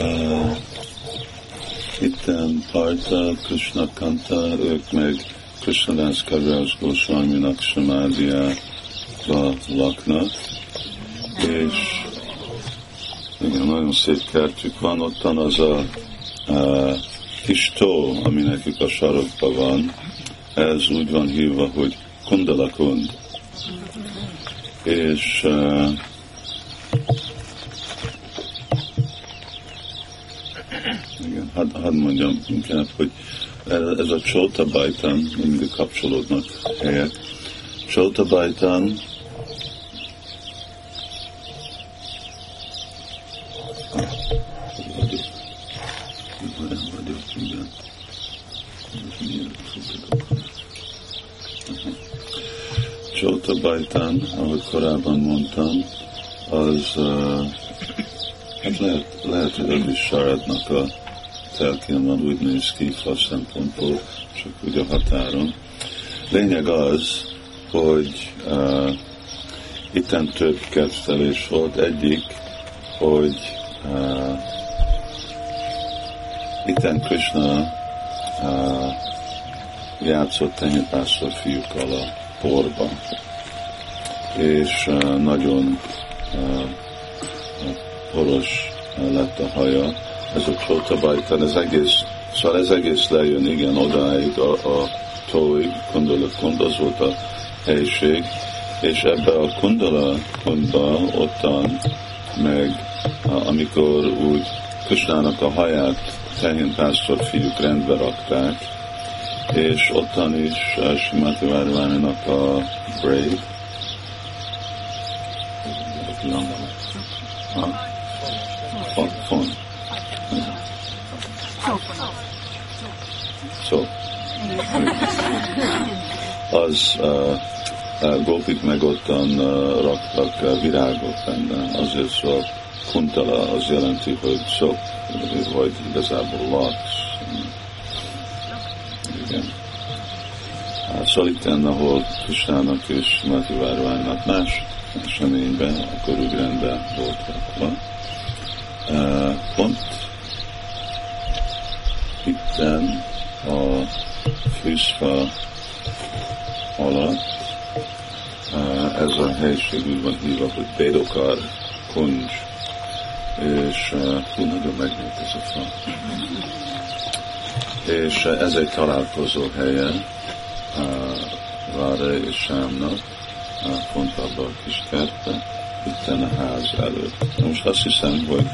Uh, itten Parta, Krishna Kanta, ők meg Krishnadász Kaviraj Goswaminak Samádiába laknak, és igen, nagyon szép kertjük van, ottan az a, a kis tó, ami nekik a sarokban van, ez úgy van hívva, hogy Kundalakund. És uh, igen, hadd had mondjam inkább, hogy ez a Csóta Bajtán, mindig kapcsolódnak helyek. Csóta Bajtán Csóta Bajtán, ahogy korábban mondtam, az uh, lehet, lehet, hogy Saradnak a telkén van, úgy néz ki szempontból, csak úgy a határon. Lényeg az, hogy uh, itten több kettelés volt. Egyik, hogy uh, itten Krishna uh, játszott tenyépászor fiúkkal a porba, és uh, nagyon uh, poros lett a haja, ez a Csotabajtán, ez egész, szóval ez egész lejön, igen, odáig a, a tóig, Kundala Kund, az volt a helység, és ebbe a Kundala Kundba ottan, meg amikor úgy Kösnának a haját tehén pásztor fiúk rendbe rakták, és ottan is uh, Simati Várváninak a Brave, font, font. Szó. Az uh, gópik meg ottan uh, raktak uh, virágot benne, azért szó kuntala az jelenti, hogy szok, vagy igazából lax. Igen. Szóval itt ahol Kristának és Mati Várványnak más eseményben, akkor úgy rendben volt rakva. Uh, pont itten a fűszfa alatt ez a helység úgy van hívva, hogy Bédokar kuncs, és hú, nagyon megnőtt ez a fa. És ez egy találkozó helye Vára és Sámnak, pont abban a kis kertben, itten a ház előtt. Most azt hiszem, hogy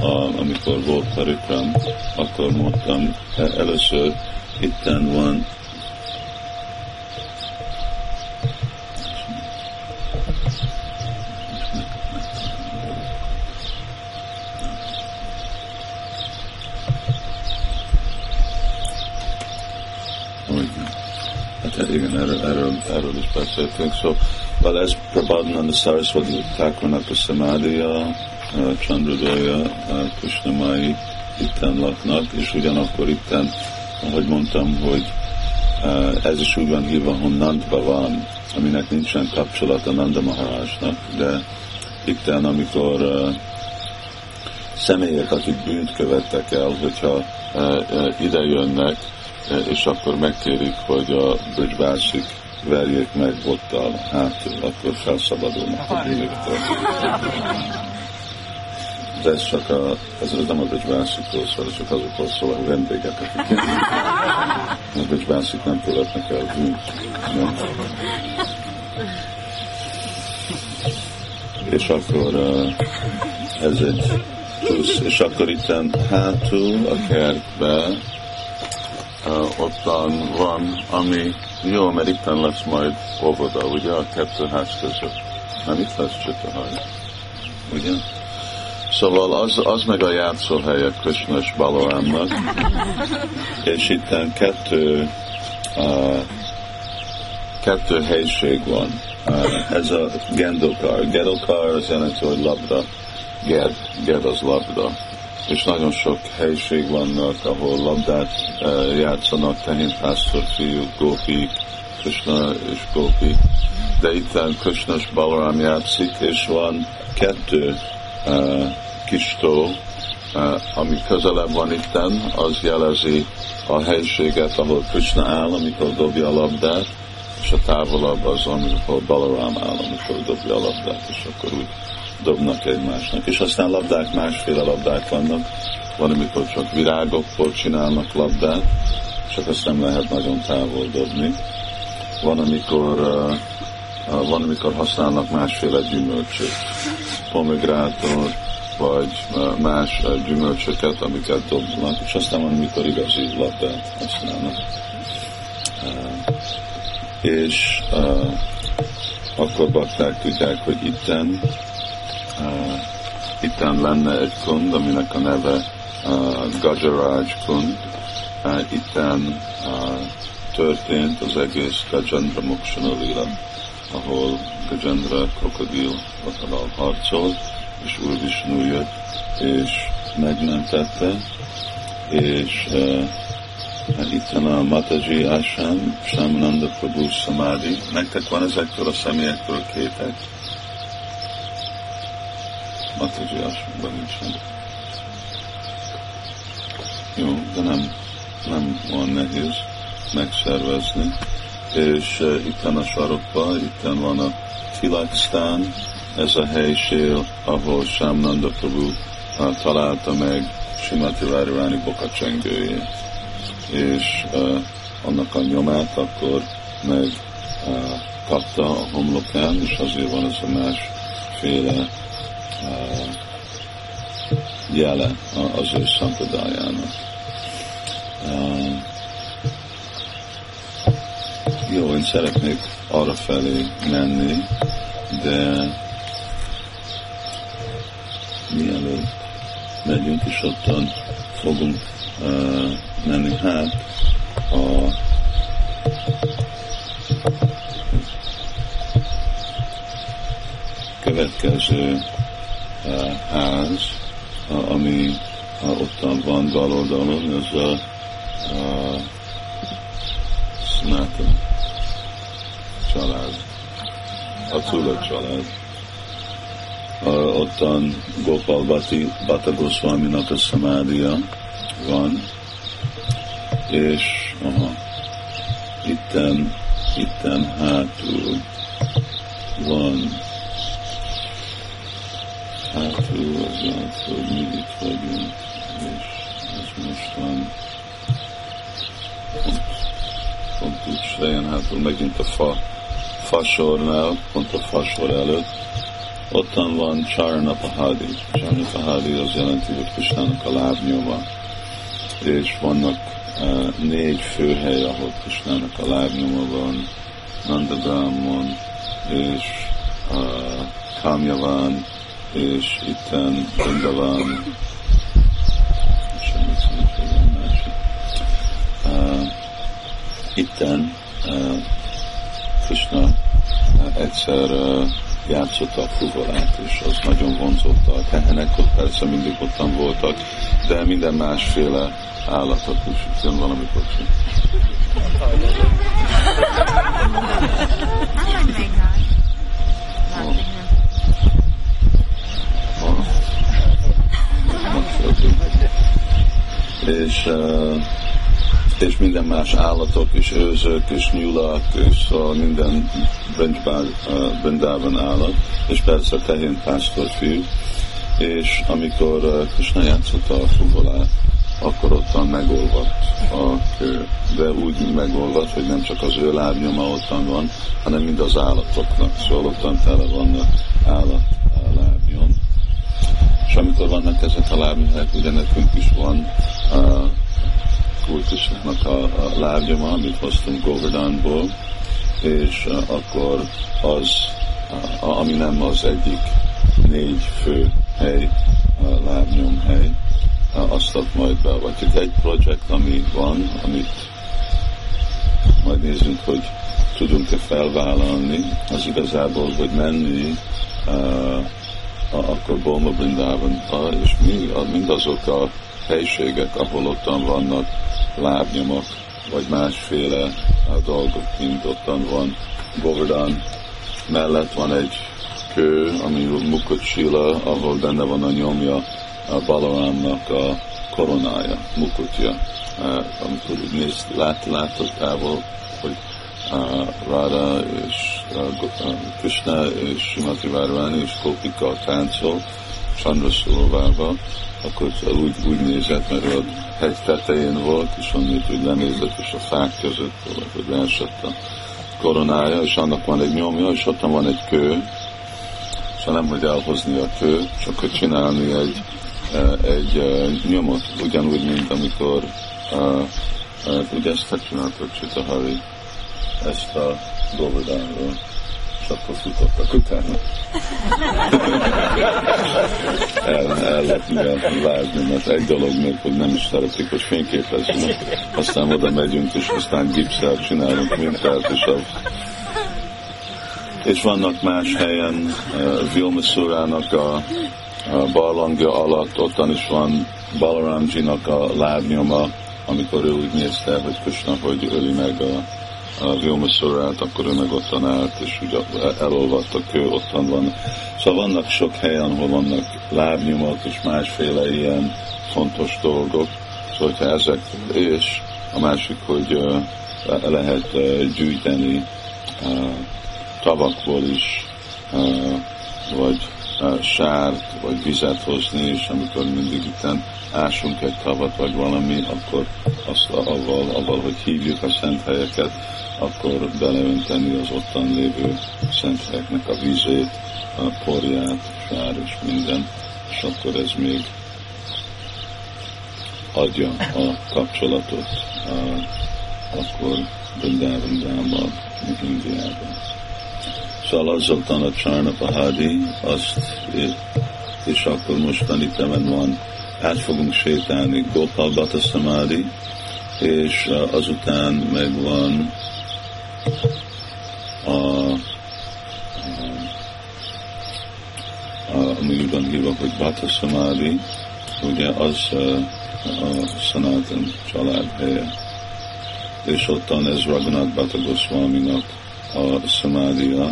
a, amikor volt Parikram, akkor mondtam, először itten van Hát igen, erről, erről, erről is beszéltünk. Szóval Well, ez Prabhadana Saraswati Thakurnak a Samadhiya, Chandrodaya, Krishnamai itten laknak, és ugyanakkor itten, ahogy mondtam, hogy ez is úgy van hívva, hogy Nandba van, aminek nincsen kapcsolata Nanda Maharajnak, de itten, amikor uh, személyek, akik bűnt követtek el, hogyha uh, ide jönnek, és akkor megkérik, hogy a Bridgebászik verjék meg bottal hátul, akkor felszabadulnak a bűnöktől. De ez csak a, ez, ez nem a becsbászikról szól, csak azokról szól, a vendégek, akik a becsbászik nem követnek el bűnt. És akkor ez egy plusz, és akkor itt hátul a kertbe ottan van, ami jó, mert itt lesz majd óvoda, ugye, a kettő ház között. Nem itt lesz Csitahaj. Ugye? Szóval az, az meg a játszóhelye Krishna és Balarámnak, és itt kettő, uh, kettő helység van. Uh, ez a Gendokar. Gendokar az jelenti, hogy labda. Ged, Ged az labda és nagyon sok helység vannak, ahol labdát uh, játszanak, tehénpásztor fiúk, gópik, Krishna és gópik, de itt Krishna és Balaram játszik, és van kettő kis tó, ami közelebb van itten, az jelezi a helységet, ahol Krishna áll, amikor dobja a labdát, és a távolabb az, amikor Balaram áll, amikor dobja a labdát, és akkor úgy dobnak egymásnak. És aztán labdák, másféle labdák vannak. Van, amikor csak virágokból csinálnak labdát, csak azt nem lehet nagyon távol dobni. Van, amikor, van, amikor használnak másféle gyümölcsöt, pomegrátor, vagy más gyümölcsöket, amiket dobnak, és aztán van, amikor igazi labdát használnak. És akkor bakták tudják, hogy itten, itten lenne egy kund, aminek a neve Gajaraj kund, itten történt az egész Gajendra Moksana ahol Gajendra krokodil harcol, és Úr Vishnu jött, és megmentette, és uh, itt van a Mataji Asham, Samananda Prabhu Samadhi. Nektek van ezektől a személyekről képek? Mataji Ashamban nincsen. Jó, de nem, nem van nehéz megszervezni. És uh, itt van a sarokba, itt van a Tilakstán, ez a helység, ahol Sámnanda Prabhu találta meg Simati Várváni bokacsengőjét, és uh, annak a nyomát akkor meg uh, kapta a homlokán, és azért van ez a másféle uh, jele az ő szampradájának. Uh, jó, én szeretnék arra felé menni, de mielőtt megyünk, és ottan fogunk uh, menni. Hát a következő uh, ház, uh, ami uh, ottan van bal oldalon, ez a uh, Snátan család, a Tula család. Ottan Gopal Bati, Bata Goswaminak a szamádia van, és aha, itten, itten hátul van, hátul az az, hogy mi itt vagyunk, és ez mostan pont, pont úgy helyen hátul megint a fa, fasornál, pont a fasor előtt, Ottan van Charna Pahadi. Charna Pahadi az jelenti, hogy Krisnának a lábnyoma. És vannak uh, négy főhely, ahol Krisnának a lábnyoma van. Nandagramon, és uh, Kamjavan, és itten Vrindavan, uh, itten uh, Krishna uh, egyszer uh, játszotta a fuvolát, és az nagyon vonzotta a tehenek, ott persze mindig ottan voltak, de minden másféle állatot is, jön valami kocsi. És uh, és minden más állatok, és őzök, és nyulak, és szóval minden Brindában állat, és persze tehén pásztorfiú, és amikor Krishna játszotta a fuvolát, akkor ottan megolvadt a kő. De úgy megolvadt, hogy nem csak az ő lábnyoma ottan van, hanem mind az állatoknak. Szóval ottan tele vannak állat lábnyom. És amikor vannak ezek a lábnyomák, ugye nekünk is van uh, kultusnak a, a lábnyoma, amit hoztunk Govardhanból, és uh, akkor az, uh, ami nem az egyik négy fő hely, lábnyom hely, uh, azt ad majd be, vagy egy projekt, ami van, amit majd nézzünk, hogy tudunk-e felvállalni, az igazából, hogy menni uh, akkor Bolma Brindávonba, és mi, mindazok a helységek, ahol ottan vannak lábnyomok, vagy másféle dolgok, mint ottan van Govardhan mellett van egy kő, ami Mukocsila, ahol benne van a nyomja a Balaramnak a koronája, mukutja. Amikor úgy néz, lát, látott távol, hogy Ráda és Krishna és Simati Várváni és Kopika táncol Chandraszóvába, akkor úgy, úgy nézett, mert ott hegy tetején volt, és onnét úgy lenézett, és a fák között hogy leesett a koronája, és annak van egy nyomja, és ott van egy kő, szóval nem hogy elhozni a kő, csak hogy csinálni egy, egy nyomot, ugyanúgy, mint amikor ugye ezt csináltak Csitahari, ezt a Govardhanról, és akkor futottak utána. el, ellopni a vázni, mert egy dolog még, hogy nem is szeretik, hogy fényképezzenek. Aztán oda megyünk, és aztán gipszel csinálunk mintát, és a és vannak más helyen, uh, Vilmasurának a, a barlangja alatt, ottan is van Balaramjinak a lábnyoma, amikor ő úgy nézte, hogy Krishna, hogy öli meg a a Vilmaszorát, akkor ő meg ottan állt, és úgy elolvadt a kő, ottan van. Szóval vannak sok helyen, ahol vannak lábnyomok és másféle ilyen fontos dolgok. Szóval, hogyha ezek, és a másik, hogy lehet gyűjteni tavakból is, vagy sárt, vagy vizet hozni, és amikor mindig itt ásunk egy tavat, vagy valami, akkor azt avval, avval, hogy hívjuk a szent helyeket, akkor beleönteni az ottan lévő szent helyeknek a vízét, a porját, sár és minden, és akkor ez még adja a kapcsolatot a, akkor Brindávandával, Indiában. Szóval azzal a Csárna Pahadi, azt, és akkor mostani temen van, át fogunk sétálni Gopal Bata Samadhi, és azután megvan a, a, a ami úgy van hogy Bata Samadhi, ugye az a, a Sanatan család helye. És ottan ez Raghunath Bata Goswaminak a szamádia,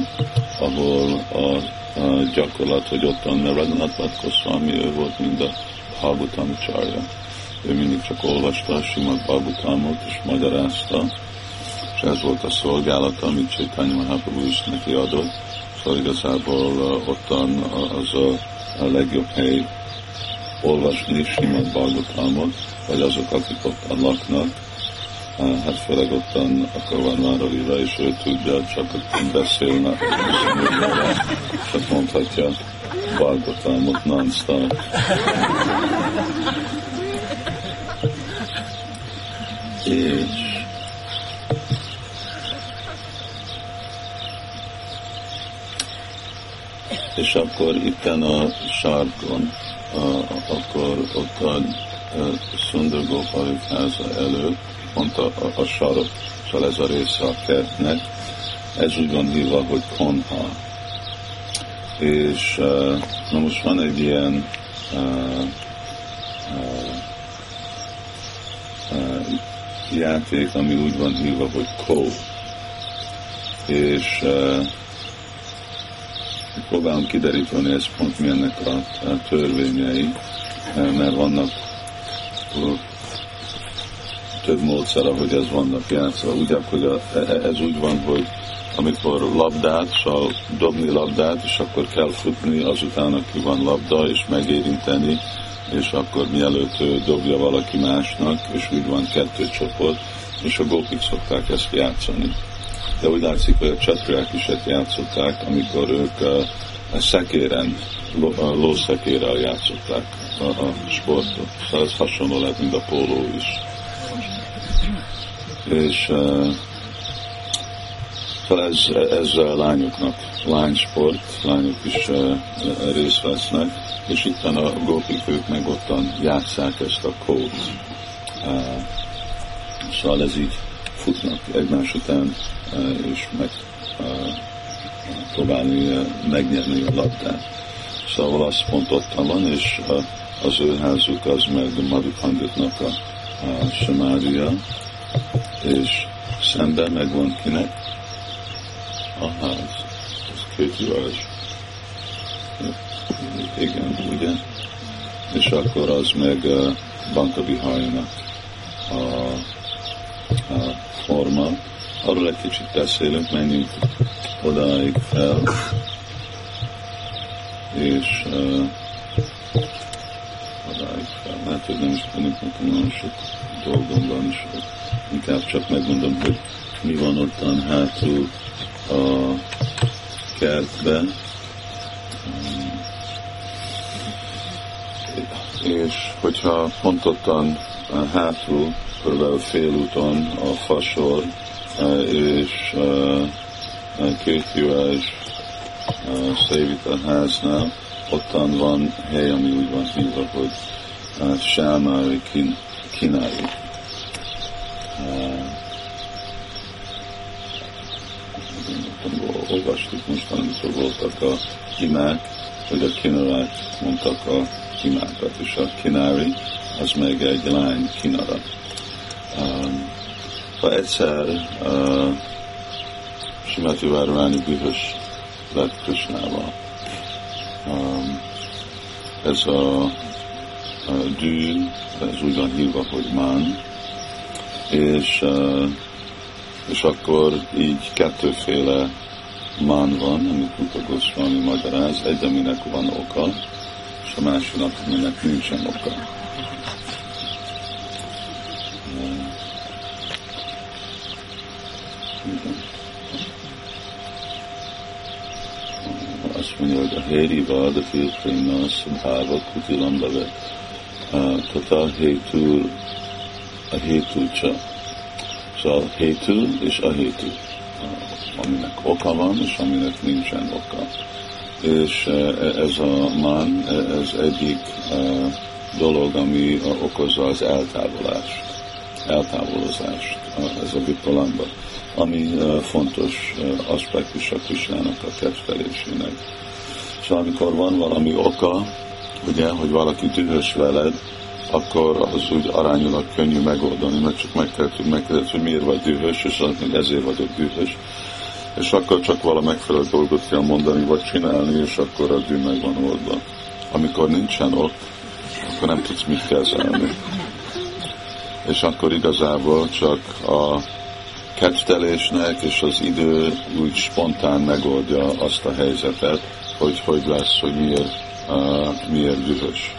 ahol a, a gyakorlat, hogy ottan, mert Raghunath Bata Goswami, ő volt mind a Bhagavatam csarja. Ő mindig csak olvasta a Simad Bhagavatamot és magyarázta, és ez volt a szolgálata, amit Csaitanya Mahaprabhu is neki adott. Szóval igazából uh, ottan az a, a legjobb hely olvasni Simad Bhagavatamot, vagy azok, akik ottan laknak, uh, hát főleg ottan akkor van már a Lila, és ő tudja, csak ott beszélnek, csak mondhatja Bhagavatamot non-stop. és és akkor itten a sarkon, a, akkor ott a, a Szundargóparik háza előtt, pont a, a, a sarok, szóval ez a része a kertnek, ez úgy van hívva, hogy konha. És na most van egy ilyen uh, uh, játék, ami úgy van hívva, hogy kó. És próbálom kideríteni, ez pont milyennek a, a törvényei, mert vannak több módszer, hogy ez vannak játszva. Ugye, hogy e, e, ez úgy van, hogy amikor labdát, szóval dobni labdát, és akkor kell futni, azután aki van labda, és megérinteni, és akkor mielőtt dobja valaki másnak, és úgy van kettő csoport, és a gópik szokták ezt játszani de úgy látszik, hogy a csatriák is ezt játszották, amikor ők a, szekéren, a lószekérrel játszották a, a sportot. Szóval ez hasonló lehet, mint a póló is. És szóval ez, ez a lányoknak lánysport, lányok is részt vesznek, és itt a gópik ők meg ottan játszák ezt a. Uh, szóval ez így futnak egymás után, és meg próbálni megnyerni a labdát. Szóval az pont ott van, és az ő házuk az meg Madhukanditnak a, a Samária, és szemben megvan kinek a ház. Ez két üveg. Igen, ugye? és akkor az meg Banka Vihajnak a, a forma. Arról egy kicsit beszélünk, menjünk odáig fel, és uh, odáig fel. Lehet, hogy nem is tudom, nekem nagyon sok dolgom van, és inkább csak megmondom, hogy mi van ottan hátul a kertben. És hogyha pont ottan hátul, körülbelül félúton a fasor és két Juhász Szévita háznál, ottan van hely, ami úgy van hívva, hogy Sámári Kinári. olvastuk most, amikor voltak a imák, hogy a kinarák mondtak a imákat, és a kinári az meg egy lány kinara. Um, ha egyszer uh, Simati Várványi bühös lett Krisnával. Um, ez a, a dű, ez úgy van hívva, hogy man, és, uh, és akkor így kettőféle man van, amit Rupa Goswami magyaráz, egy, aminek van oka, és a másiknak, aminek nincsen oka. Azt mondja, hogy a héri vád, a filprima, szabháva, kutilambave, tata a hétúcsa. Szóval hétú és a hétú aminek oka van, és aminek nincsen oka. És e, ez a man, e, ez egyik e, dolog, ami okozza az eltávolást, eltávolozást, ez a vitolamba, ami fontos aspektus a Krisnának a kedvelésének. Szóval amikor van valami oka, ugye, hogy valaki dühös veled, akkor az úgy aránylag könnyű megoldani, mert csak megtehetünk, megtehetünk, hogy miért vagy dühös, és az még ezért vagyok dühös és akkor csak vala megfelelő dolgot kell mondani, vagy csinálni, és akkor a dű meg van oldva. Amikor nincsen ott, akkor nem tudsz mit kezelni. És akkor igazából csak a kettelésnek és az idő úgy spontán megoldja azt a helyzetet, hogy hogy lesz, hogy miért, uh, miért dühös.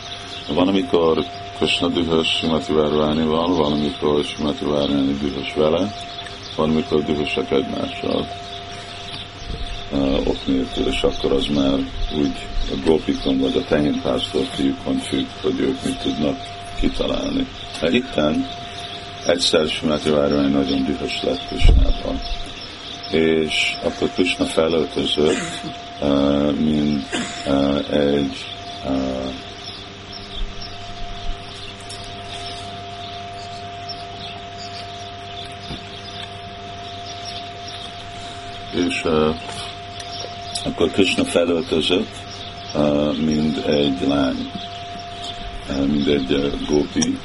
Van, amikor Kösna dühös Simati Várványival, van, amikor Simati Várványi dühös vele, van, amikor dühösek egymással uh, ok nélkül, és akkor az már úgy a gópikon vagy a tehénpásztor fiúkon függ, hogy ők mit tudnak kitalálni. Hát itten egyszer Simáti Várvány nagyon dühös lett Krisnával. És akkor Krishna felöltözött, uh, uh, uh, és uh, akkor Krishna felöltözött, mint egy lány, mint egy gópi.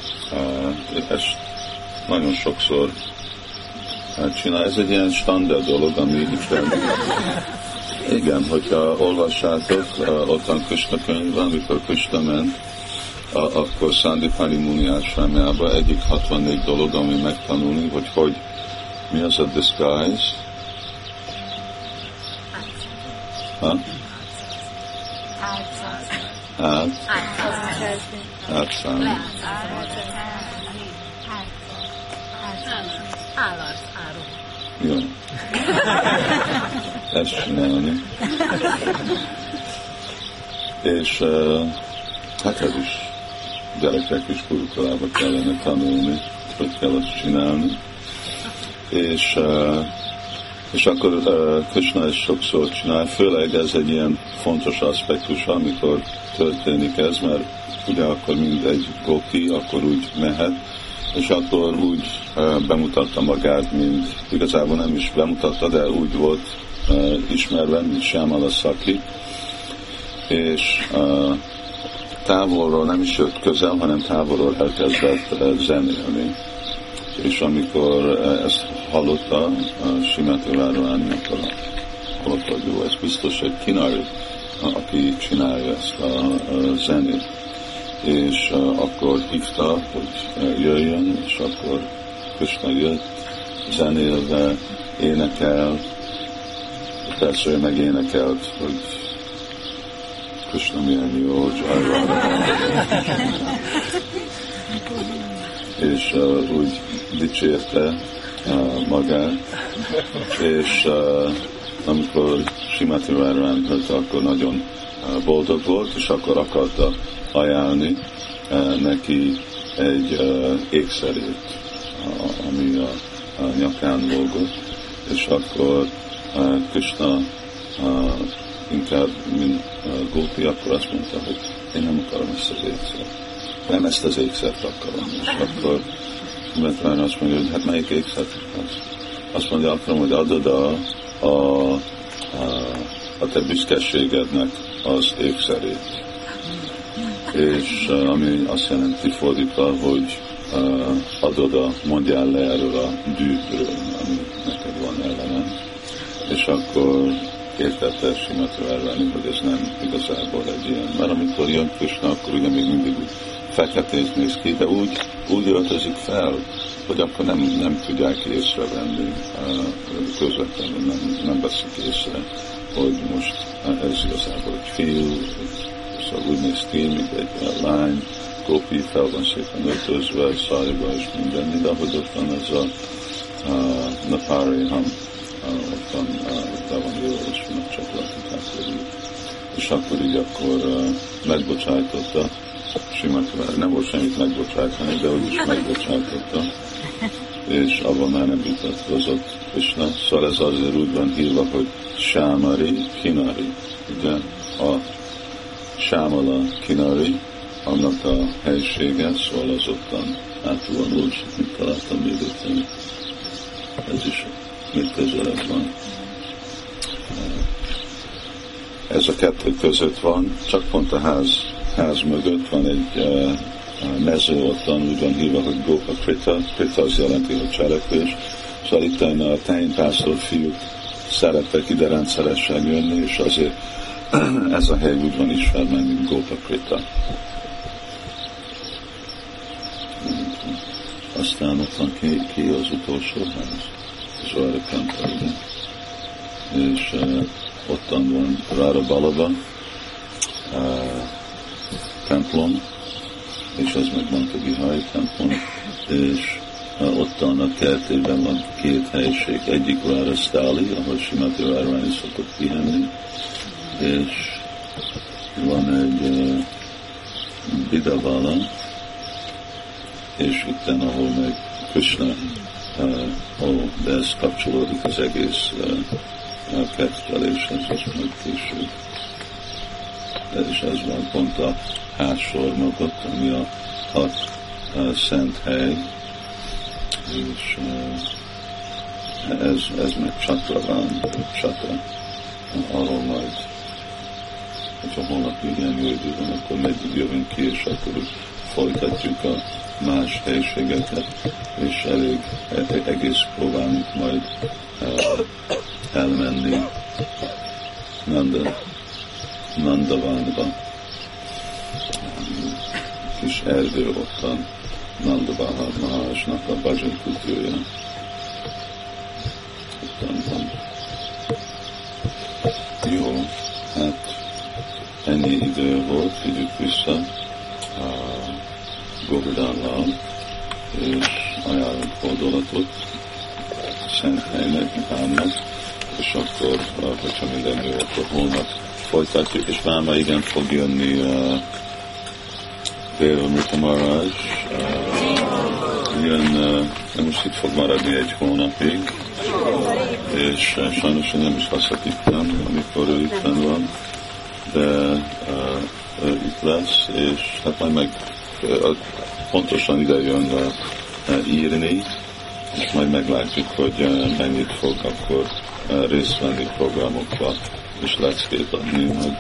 Ezt nagyon sokszor csinál. Ez egy ilyen standard dolog, ami Isten igen, hogyha olvassátok, Krishna könyv van, amikor Krishna ment, akkor Szandipani Muni ásványába egyik 64 dolog, ami megtanulni, hogy hogy mi az a disguise, Ha? Át. Átszállni. Állat, áru. Jó. Ezt csinálni. És hát ez is gyerekek is kurukolába kellene tanulni, hogy kell azt csinálni. És és akkor Krishna is sokszor csinál, főleg ez egy ilyen fontos aspektus, amikor történik ez, mert ugye akkor mind egy gopi, akkor úgy mehet, és akkor úgy bemutatta magát, mint igazából nem is bemutatta, de úgy volt ismerve, mint Shyamala Saki, és távolról nem is jött közel, hanem távolról elkezdett zenélni és amikor ezt hallotta a Simati hallotta, hogy jó, ez biztos egy kinari, aki csinálja ezt a, a zenét. és akkor hívta, hogy jöjjön, és akkor Krishna jött, zenélve, énekel, persze ő meg énekelt, hogy Krishna milyen jó, és uh, úgy dicsérte uh, magát, és uh, amikor Simati Várván akkor nagyon uh, boldog volt, és akkor akarta ajánlni uh, neki egy uh, ékszerét, uh, ami a, a nyakán lógott, és akkor Krishna uh, inkább, mint uh, Gópi, akkor azt mondta, hogy én nem akarom ezt az ékszert. Nem ezt az ékszert akarom. És akkor Metrán azt mondja, hogy hát melyik ékszert akarsz? Azt mondja, akarom, hogy adod a, a, a, a te büszkeségednek az ékszerét. És ami azt jelenti fordítva, hogy adod a, mondjál le erről a dűről, ami neked van ellenem. És akkor értette Simatra elvenni, hogy ez nem igazából egy ilyen. Mert amikor jön Krishna, akkor ugye még mindig úgy feketén néz ki, de úgy, úgy öltözik fel, hogy akkor nem, nem tudják észrevenni közvetlenül, nem, nem veszik észre, hogy most ez igazából egy fiú, szóval úgy néz ki, mint egy lány, kopi fel van szépen öltözve, szájba és minden, de ahogy ott van ez a, a Napari ott van, be van jól, és megcsatlakozták És akkor így akkor megbocsájtotta. Simát, nem volt semmit megbocsájtani, de úgyis megbocsájtotta, és abban már nem vitatkozott. Krishna. Szóval ez azért úgy van hívva, hogy Sámari Kinari. Ugye a Sámala Kinari, annak a helysége, szóval az ottan átúan úgy, mint találtam még ez is még közelebb van. Ez a kettő között van, csak pont a ház, ház mögött van egy mező, ottan úgy van hívva, hogy Gopa Krita, Krita az jelenti, hogy cselekvés, szóval itt a tehénpásztor fiúk szerettek ide rendszeresen jönni, és azért ez a hely úgy van ismerve, mint Gopa Krita. Aztán ott van ki, ki az utolsó ház, Vajra Temple, és uh, ottan van Rára Balaba uh, templom, és ez meg Manta Vihai templom, és uh, ottan a kertében van két helység, egyik Rára Stáli, ahol Simati Várványi szokott pihenni, és van egy uh, Bidavala, és itten, ahol meg Krishna, ó, de ez kapcsolódik az egész a ketteléshez, az majd később. És ez van pont a hátsor mögött, ami a hat uh, szent hely, és ez, ez meg csatra van, csatra, arról majd, hogyha holnap igen jó idő van, akkor megy, jövünk ki, és akkor folytatjuk a más helységeket, és elég e, egész próbálunk majd uh, elmenni Nanda, Nandavánba. Kis erdő ottan Nandaván Mahásnak a Bhajan kutyója. Jó, hát ennyi idő volt, vigyük vissza a Govardhanlal, és ajánlunk fordulatot Szent helynek, Hámnak, és akkor, hogyha minden jó, akkor holnap folytatjuk, és már igen fog jönni uh, Dél Maharaj, uh, jön, uh, most itt fog maradni egy hónapig, és uh, sajnos nem is leszek itt, amikor ő itt van, de uh, itt lesz, és hát majd meg pontosan ide jön írni, és majd meglátjuk, hogy mennyit fog akkor részt venni programokba, és leckét adni, hogy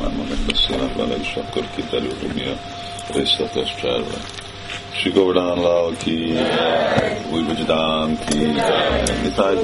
már ma megbeszélem vele, és akkor kiderül, hogy mi a részletes terve. Sigordán Lal ki, Új Vajadán ki, Nitály